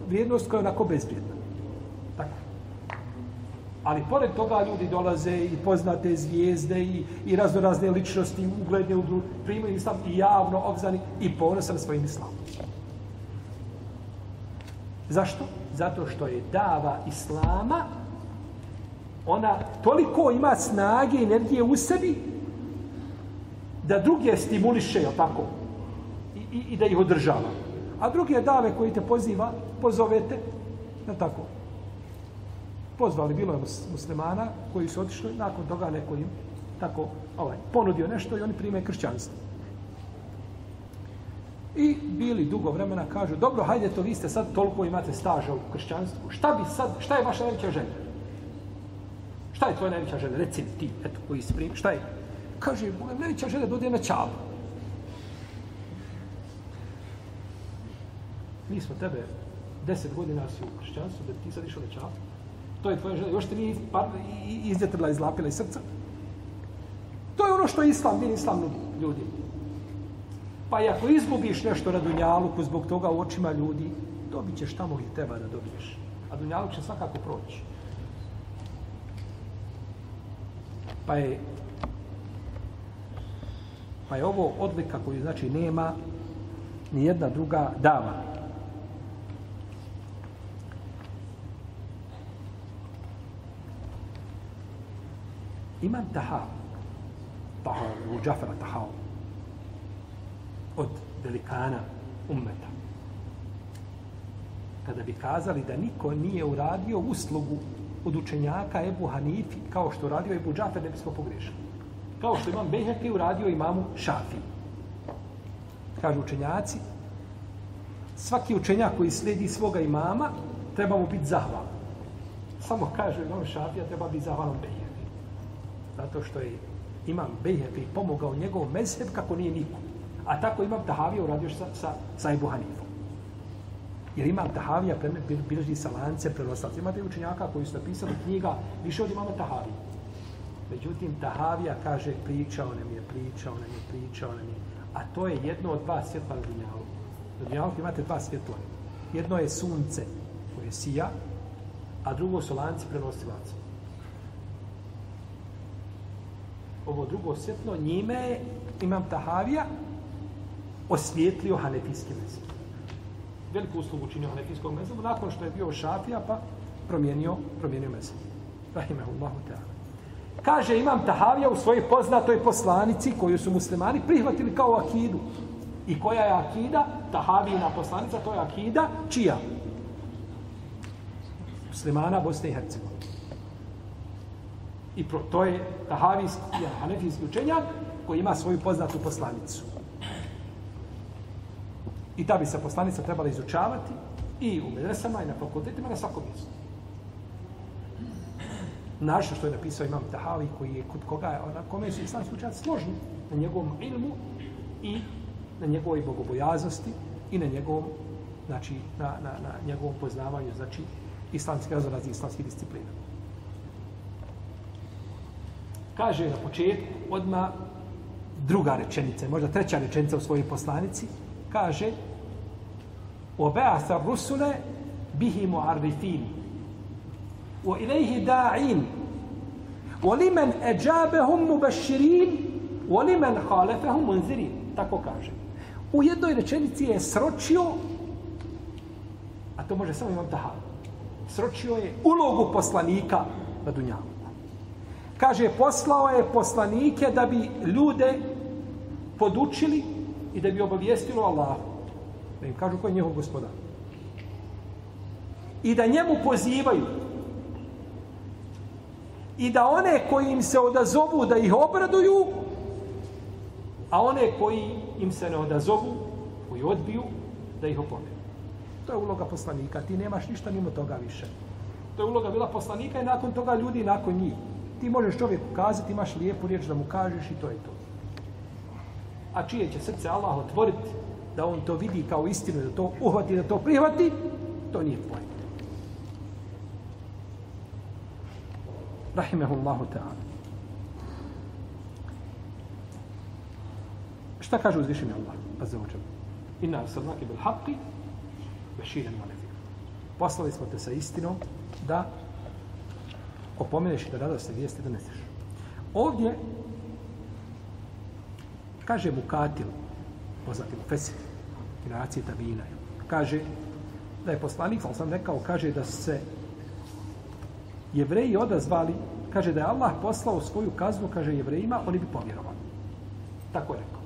vrijednost koja je onako bezvrijedna. Tako. Ali pored toga ljudi dolaze i poznate zvijezde i, i raznorazne ličnosti, ugledne u drugu, primaju islam i javno obzani i ponosan svojim islamom. Zašto? Zato što je dava islama ona toliko ima snage i energije u sebi da druge stimuliše, je tako? I, i, I da ih održava. A druge dave koji te poziva, pozovete, jel tako? Pozvali, bilo je muslimana koji su otišli, nakon toga neko im tako ovaj, ponudio nešto i oni prime kršćanstvo. I bili dugo vremena kažu, dobro, hajde to, vi ste sad toliko imate staža u kršćanstvu. Šta bi sad, šta je vaša najveća želja? Šta je tvoja najveća želja? Reci mi ti, eto, koji si prim, šta je? Kaže, moja najveća želja da odijem na čavu. Mi smo tebe deset godina si u kršćanstvu, da ti sad išao na čavu. To je tvoja želja. Još te nije pa- izdetrla, izlapila iz srca. To je ono što je islam, din islam nudi ljudi. Pa i ako izgubiš nešto na Dunjaluku zbog toga u očima ljudi, dobit ćeš tamo gdje treba da dobiješ. A Dunjaluk će svakako proći. Pa je pa je ovo odlika koju znači nema ni jedna druga dava. Imam Taha, Taha, u Džafara Taha, od velikana ummeta. Kada bi kazali da niko nije uradio uslugu od učenjaka Ebu Hanifi, kao što radio Ebu Džafer, ne bismo pogrešili. Kao što imam Bejheke uradio imamu Šafi. Kažu učenjaci, svaki učenjak koji sledi svoga imama, treba mu biti zahvalan. Samo kaže imam Šafija, treba biti zahvalan Bejheke. Zato što je imam Beheki pomogao njegov mezheb kako nije niko. A tako imam Tahavija uradio sa, sa, sa Ebu Hanifom. Jer imam Tahavija bilježi sa lance prenoslaca. Imate učenjaka koji su napisali knjiga više od imama Tahavija. Međutim, Tahavija kaže pričao nam je, pričao nam je, pričao nam je. A to je jedno od dva svjetla na Dunjalu. Na Dunjalu imate dva svjetla. Jedno je sunce koje sija, a drugo su lanci prenosilaca. Ovo drugo svjetlo njime imam Tahavija osvijetlio hanefijski mezim veliku uslugu činio hanefijskog mezabu, nakon što je bio šafija, pa promijenio, promijenio mezabu. Rahimahullahu ta'ala. Kaže, imam Tahavija u svojoj poznatoj poslanici, koju su muslimani prihvatili kao akidu. I koja je akida? Tahavijina poslanica, to je akida, čija? Muslimana Bosne i Hercegovine. I pro, to je Tahavijski, hanefijski učenjak, koji ima svoju poznatu poslanicu. I ta bi se poslanica trebala izučavati i u medresama i na fakultetima na svakom mjestu. Našto što je napisao Imam Tahavi koji je kod koga je, na kome su islamski učenjaci složni na njegovom ilmu i na njegovoj bogobojaznosti i na njegovom znači na, na, na njegovom poznavanju znači islamski razvorazni islamski disciplina. Kaže na početku odma druga rečenica, možda treća rečenica u svojoj poslanici, kaže وبعث الرسل به معرفين وإليه داعين ولمن أجابهم مبشرين ولمن خالفهم منذرين tako kaže u jednoj rečenici je sročio a to može samo imam tahar sročio je ulogu poslanika na dunjavu kaže poslao je poslanike da bi ljude podučili i da bi obavijestilo Allah. Da im kažu ko je njihov gospodar. I da njemu pozivaju. I da one koji im se odazovu da ih obraduju, a one koji im se ne odazovu, koji odbiju, da ih opomenu. To je uloga poslanika. Ti nemaš ništa mimo toga više. To je uloga bila poslanika i nakon toga ljudi nakon njih. Ti možeš čovjeku kazati, imaš lijepu riječ da mu kažeš i to je to a čije će srce Allah otvoriti da on to vidi kao istinu, da to uhvati, da to prihvati, to nije pojma. Rahimehullahu ta'ala. Šta kaže uzvišeni Allah? Azza wa jalla. Inna arsalnake bil haqqi bashiran wa nadhir. Poslali smo te sa istinom da opomeneš i da radosne vijesti doneseš. Ovdje kaže mu Katil, poznati mu Fesir, generacije Tabina, kaže da je poslanik, sam sam rekao, kaže da se jevreji odazvali, kaže da je Allah poslao svoju kaznu, kaže jevrejima, oni bi povjerovali. Tako je rekao.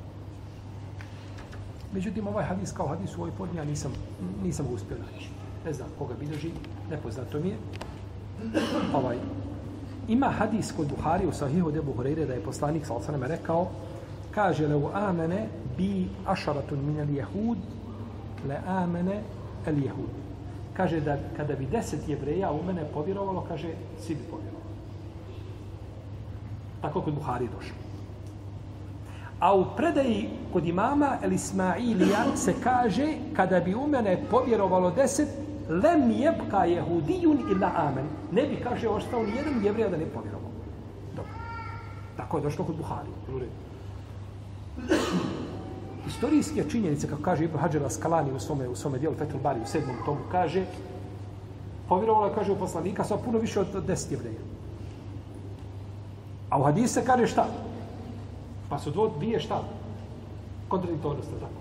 Međutim, ovaj hadis kao hadis u ovoj podnija nisam, nisam ga uspio naći. Ne znam koga bilježi, nepoznato mi je. Ovaj, ima hadis kod Buhari u Sahihu debu Hureyre da je poslanik sa osaname rekao kaže le u amene bi ašaratun min al jehud le amene al jehud kaže da kada bi deset jevreja u mene povjerovalo kaže svi bi povjerovali tako kod Buhari došlo A u predaji kod imama El Ismailija se kaže kada bi u mene povjerovalo deset, lem jebka jehudijun ila amen. Ne bi, kaže, ostao jedan jevrija da ne povjerovao. Dobro. Tako je došlo kod Buhari. Istorijske činjenice, kako kaže Ibn Hajar Askalani u svome, u svome dijelu Fethul Bari u sedmom tomu, kaže, povjerovala, kaže, u poslanika, sa puno više od deset jevreja. A u hadise kaže šta? Pa su dvije šta? Kontradiktornost, tako?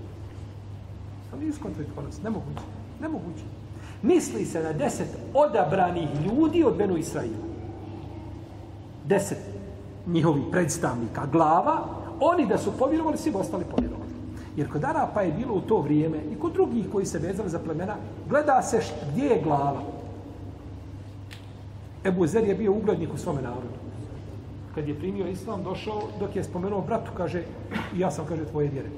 Pa nije kontradiktornost, nemoguće. Nemoguće. Misli se na deset odabranih ljudi od Benu Israila. Deset njihovih predstavnika, glava, oni da su povjerovali, svi ostali povjerovali. Jer kod Arapa je bilo u to vrijeme i kod drugih koji se vezali za plemena, gleda se št, gdje je glava. Ebu Zer je bio uglednik u svome narodu kad je primio islam, došao, dok je spomenuo bratu, kaže, ja sam, kaže, tvoje vjere.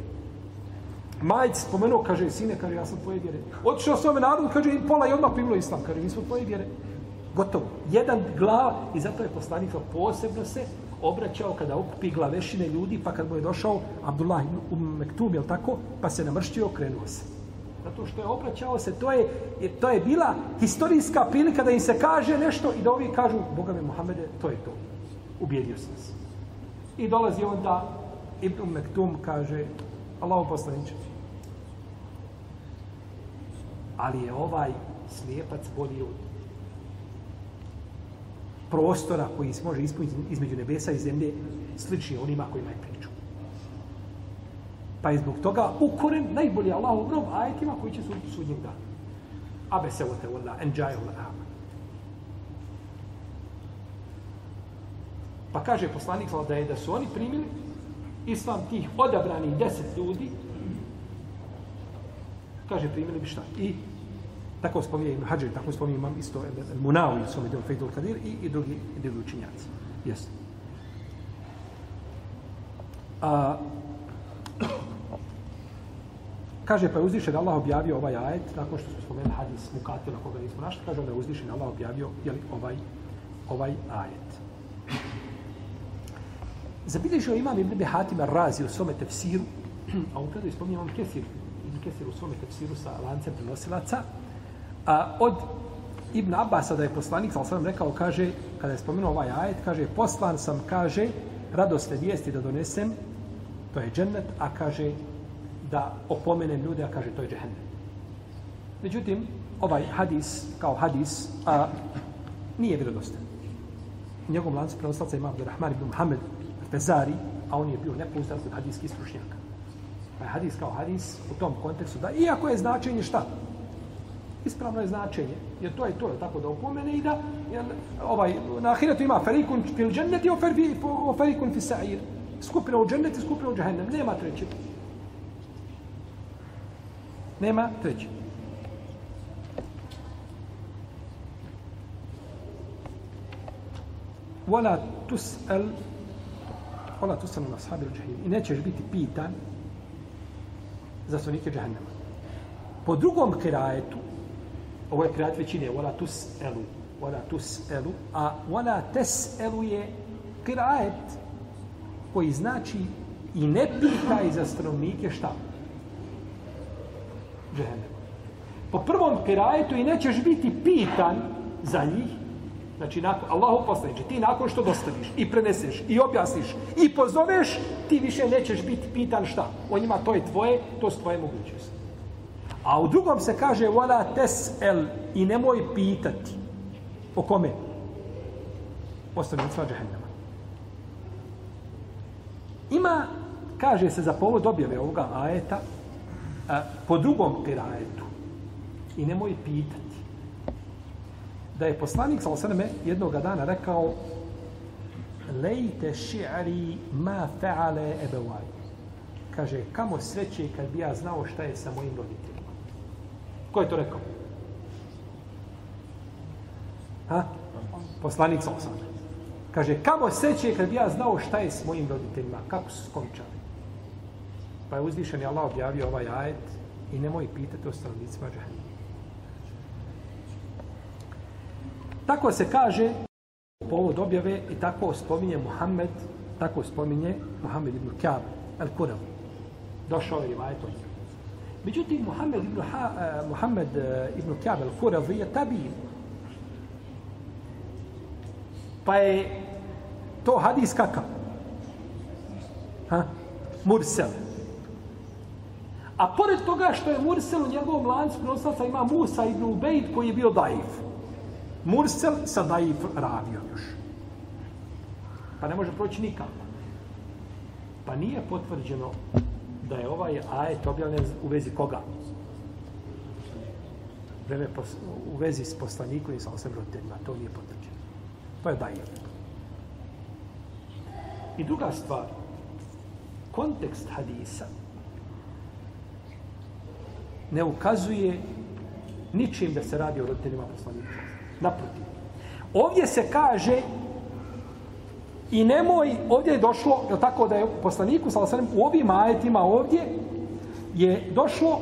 Majci spomenuo, kaže, sine, kaže, ja sam tvoje vjere. Otišao svome narodu, kaže, pola i odmah primilo islam, kaže, mi smo tvoje vjere. Gotovo. Jedan glav, i zato je poslanik posebno se obraćao kada okupi glavešine ljudi, pa kad mu je došao Abdullah ibn umm Mektum, je tako, pa se namrštio, okrenuo se. Zato što je obraćao se, to je, to je bila historijska prilika da im se kaže nešto i da ovi kažu, Boga me Muhammede, to je to ubijedio sam se. I dolazi onda Ibn umm Mektum kaže Allahu poslaniče ali je ovaj slijepac bolji od prostora koji se može ispuniti između nebesa i zemlje slični onima kojima je pričao. Pa je zbog toga ukoren najbolji Allahov grob ajetima koji će suditi sudnjeg dana. Abe se ote vola, enđaju la Pa kaže poslanik da je da su oni primili islam tih odabranih deset ljudi, kaže primili bi šta? I tako spominje Ibn Hađer, tako spominje imam isto Munawi, su mi deo Fejdul Kadir i, i drugi, i drugi učinjaci. Jesu. A, kaže pa je uzvišen Allah objavio ovaj ajet nakon što su spomenuli hadis Mukatila koga nismo našli, kaže da je uzvišen Allah objavio jeli, ovaj, ovaj ajet. Zabilježio imam Ibn Hatim Razi u svome tefsiru, a u predaju spominje imam Kesir, Ibn Kesir u svome tefsiru sa lancem prenosilaca, a od Ibn Abasa da je poslanik, sal sam rekao, kaže, kada je spomenuo ovaj ajet, kaže, poslan sam, kaže, radosne vijesti da donesem, to je džennet, a kaže, da opomenem ljude, a kaže, to je džehennet. Međutim, ovaj hadis, kao hadis, a, nije vjerodostan. U njegovom lancu prenoslaca ima Abdurrahman ibn Muhammed, Fezari, a on je bio nepouzdan kod hadijskih stručnjaka. Pa je hadis kao hadis u tom kontekstu da, iako je značenje šta? Ispravno je značenje, jer to je to, je tako da upomene i da, jer, ovaj, na ahiretu ima ferikun fil dženneti o ferikun fi sa'ir. Skupina u dženneti, skupina u džahennem. Nema treći. Nema treći. Wala tus'al Ola tu na sahabi džahim. I nećeš biti pitan za sunike džahennema. Po drugom kirajetu, ovo je kirajet većine, wala tus elu, wala tus elu, a wala tes elu je kirajet koji znači i ne pitaj za stanovnike šta? Džehennem. Po prvom kirajetu i nećeš biti pitan za njih, Znači, nakon, Allahu poslaniče, ti nakon što dostaviš i preneseš i objasniš i pozoveš, ti više nećeš biti pitan šta. O njima to je tvoje, to su tvoje mogućnosti. A u drugom se kaže wala tes'el i nemoj pitati. O kome? O stanovnicima džehennema. Ima, kaže se za povod objave ovoga ajeta, a, po drugom ajetu. I nemoj pitati. Da je poslanik, sa osaname, jednog dana rekao lejte ši'ari ma fe'ale ebevaj. Kaže, kamo sreće kad bi ja znao šta je sa mojim roditeljima. Ko je to rekao? Ha? Poslanik sa osam. Kaže, kamo seće kad bi ja znao šta je s mojim roditeljima, kako su skončali. Pa je uzvišen Allah objavio ovaj ajet i nemoj pitati o stanovnicima džahennema. Tako se kaže povod objave i tako spominje Muhammed, tako spominje Muhammed ibn Kjab al-Kurav. Došao je rivajet od njega. Međutim, Muhammed ibn, ha, uh, Muhammed uh, ibn Kjab al-Kurav je tabin. Pa je to hadis kakav? Ha? Mursel. A pored toga što je Mursel u njegovom lancu prenoslaca ima Musa ibn Ubejd koji je bio daif. Mursel sa daif ravio još. Pa ne može proći nikako. Pa nije potvrđeno da je ovaj ajet objavljen u vezi koga? Vreme u vezi s poslanikom i sa osam roditeljima. To nije potvrđeno. To je daif. I druga stvar, kontekst hadisa ne ukazuje ničim da se radi o roditeljima poslanika. Naprotiv. Ovdje se kaže i nemoj, ovdje je došlo, je tako da je poslaniku, salasanem, u ovim ajetima ovdje je došlo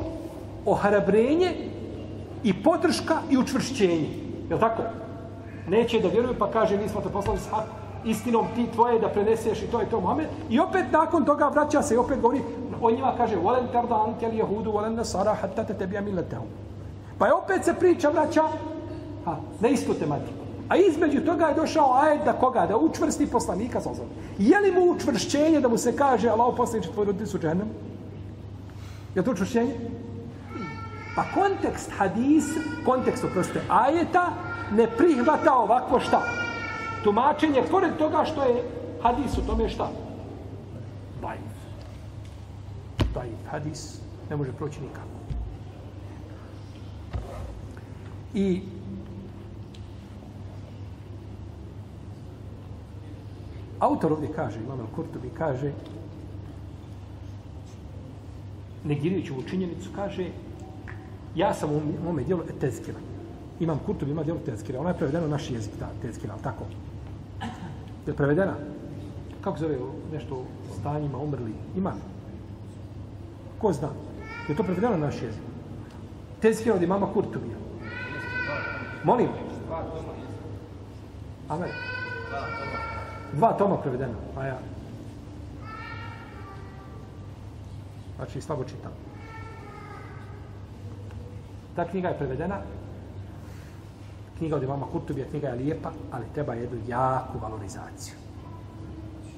ohrabrenje i podrška i učvršćenje. Je tako? Neće da vjeruju pa kaže mi smo te poslali s istinom ti tvoje da preneseš i to je to Muhammed. I opet nakon toga vraća se i opet govori o njima kaže volen tarda ankel jehudu volen nasara hatta te tebija. Pa je opet se priča vraća ha, na istu tematiku. A između toga je došao ajet da koga? Da učvrsti poslanika sa ozom. Je li mu učvršćenje da mu se kaže Allah poslaniče tvoj roditelj su džennem? Je to učvršćenje? Pa kontekst hadis, kontekst oproste ajeta, ne prihvata ovako šta? tumačenje, pored toga što je hadis u tome šta? Daif. Daif, hadis ne može proći nikako. I autor ovdje kaže, Imam Al-Kurtubi kaže, negirajući ovu činjenicu, kaže, ja sam u mome dijelu tezkira. Imam Kurtubi, ima dijelu tezkira. Ona je prevedena u naš jezik, ta tezkira, ali tako? Je prevedena? Kako zove nešto u stanjima umrli? Ima. Ko zna? Je to prevedeno na naš jezik? Tezkira od imama Kurtubija. Molim? Amen. Dva toma prevedena. A ja. Znači, slabo čitam. Ta knjiga je prevedena knjiga od imama Kurtubija, knjiga je lijepa, ali treba jednu jaku valorizaciju.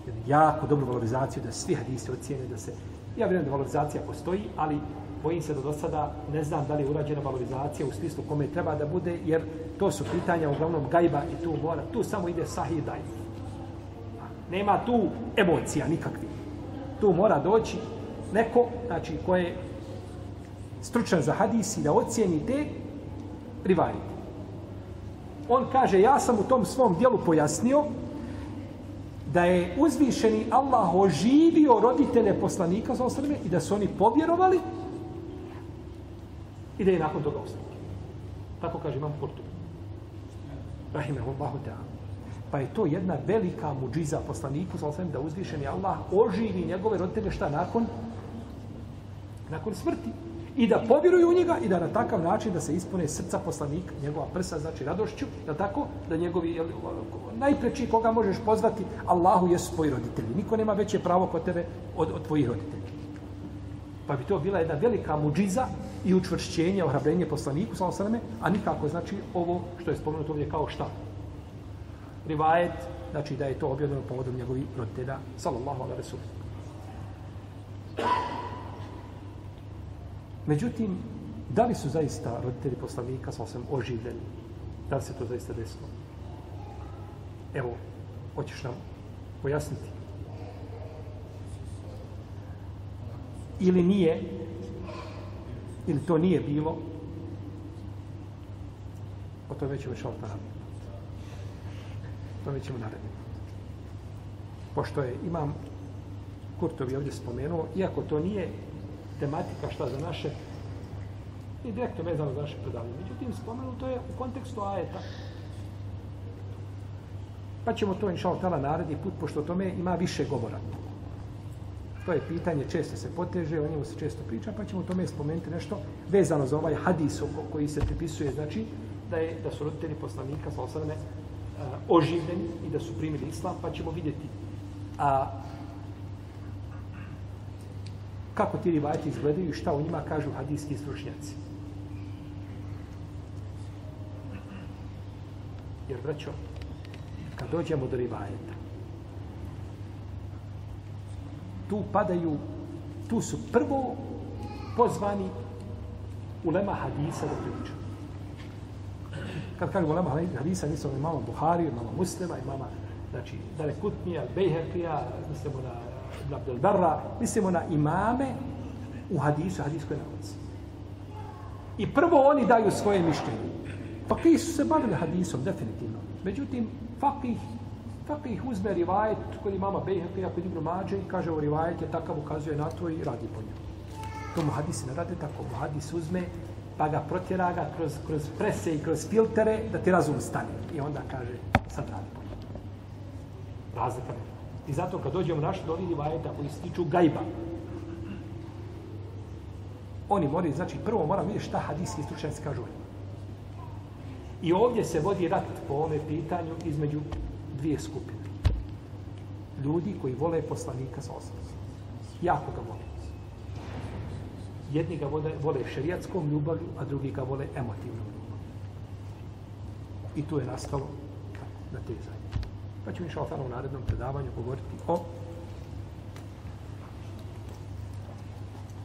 Jednu jaku, dobru valorizaciju, da svi hadisi ocijene, da se... Ja vjerujem da valorizacija postoji, ali bojim se da do sada ne znam da li je urađena valorizacija u smislu kome treba da bude, jer to su pitanja uglavnom gajba i tu mora, tu samo ide sahih daj. Nema tu emocija nikakvih. Tu mora doći neko, znači, ko je stručan za hadis i da ocijeni te rivajete. on kaže, ja sam u tom svom dijelu pojasnio da je uzvišeni Allah oživio roditelje poslanika za osrme i da su oni povjerovali i da je nakon toga ostalo. Tako kaže imam Kurtu. Rahimahullahu ta'ala. Pa je to jedna velika muđiza poslaniku za osvijem da uzvišeni Allah oživi njegove roditelje šta nakon nakon smrti i da povjeruju u njega i da na takav način da se ispune srca poslanika, njegova prsa, znači radošću, da tako, da njegovi, jel, najpreći koga možeš pozvati, Allahu jesu tvoji roditelji. Niko nema veće pravo kod tebe od, od tvojih roditelja. Pa bi to bila jedna velika muđiza i učvršćenje, ohrabrenje poslaniku, sa osvijem, a nikako znači ovo što je spomenuto ovdje kao šta? Rivajet, znači da je to objavljeno povodom njegovih roditelja, sallallahu alaihi wa. Međutim, Da li su zaista roditelji poslanika sa osam oživljeni? Da li se to zaista desilo? Evo, hoćeš nam pojasniti? Ili nije, ili to nije bilo, o tome ćemo šalta tome ćemo narediti. Pošto je imam Kurtovi ovdje spomenuo, iako to nije tematika šta za naše i direktno vezano za naše predavanje. Međutim, spomenuto je u kontekstu ajeta. Pa ćemo to, inša Allah, naredni put, pošto o tome ima više govora. To je pitanje, često se poteže, o njemu se često priča, pa ćemo o tome spomenuti nešto vezano za ovaj hadis koji se pripisuje, znači, da, je, da su roditelji poslanika sa osadne, Eh, oživljeni i da su primili islam, pa ćemo vidjeti a, kako ti rivajati izgledaju i šta u njima kažu hadijski stručnjaci. Jer, braćo, kad dođemo do rivajeta, tu padaju, tu su prvo pozvani ulema hadisa da pričaju. Kad kažemo lema hadisa, znači, mislimo na imama Buhari, imama Muslima, imama, znači, Dare Kutnija, Bejherkija, mislimo na Abdel Barra, mislimo na imame u hadisu, hadiskoj nauci. I prvo oni daju svoje mišljenje. Fakih su se bavili hadisom, definitivno. Međutim, fakih, fakih uzme rivajet kod imama Bejhekija, kod Ibn Mađe i kaže o rivajet je takav, ukazuje na to i radi po njemu. To mu hadisi ne rade tako. Mu hadis uzme, pa ga protjera ga kroz, kroz prese i kroz filtere da ti razum stane. I onda kaže, sad radi po. Razlika ne. I zato kad dođemo naš do ovih rivajeta koji stiču gajba, oni moraju, znači, prvo moram vidjeti šta hadijski stručnjaci kažu. I ovdje se vodi rat po ome pitanju između dvije skupine. Ljudi koji vole poslanika sa osnovom. Jako ga vole. Jedni ga vole, vole šerijatskom ljubavlju, a drugi ga vole emotivnom ljubavlju. I tu je nastalo na te zajednice. Pa ću inša u narednom predavanju govoriti o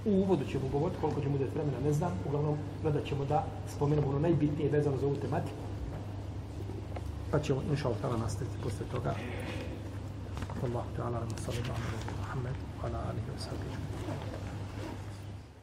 U uvodu ćemo govoriti koliko ćemo uzeti vremena, ne znam. Uglavnom, gledat ćemo da spomenemo ono najbitnije vezano za ovu tematiku. Pa ćemo, inša Allah, nastaviti posle toga. Allahu ta'ala, sallallahu alaihi wa Muhammed, ala alihi wa sallam.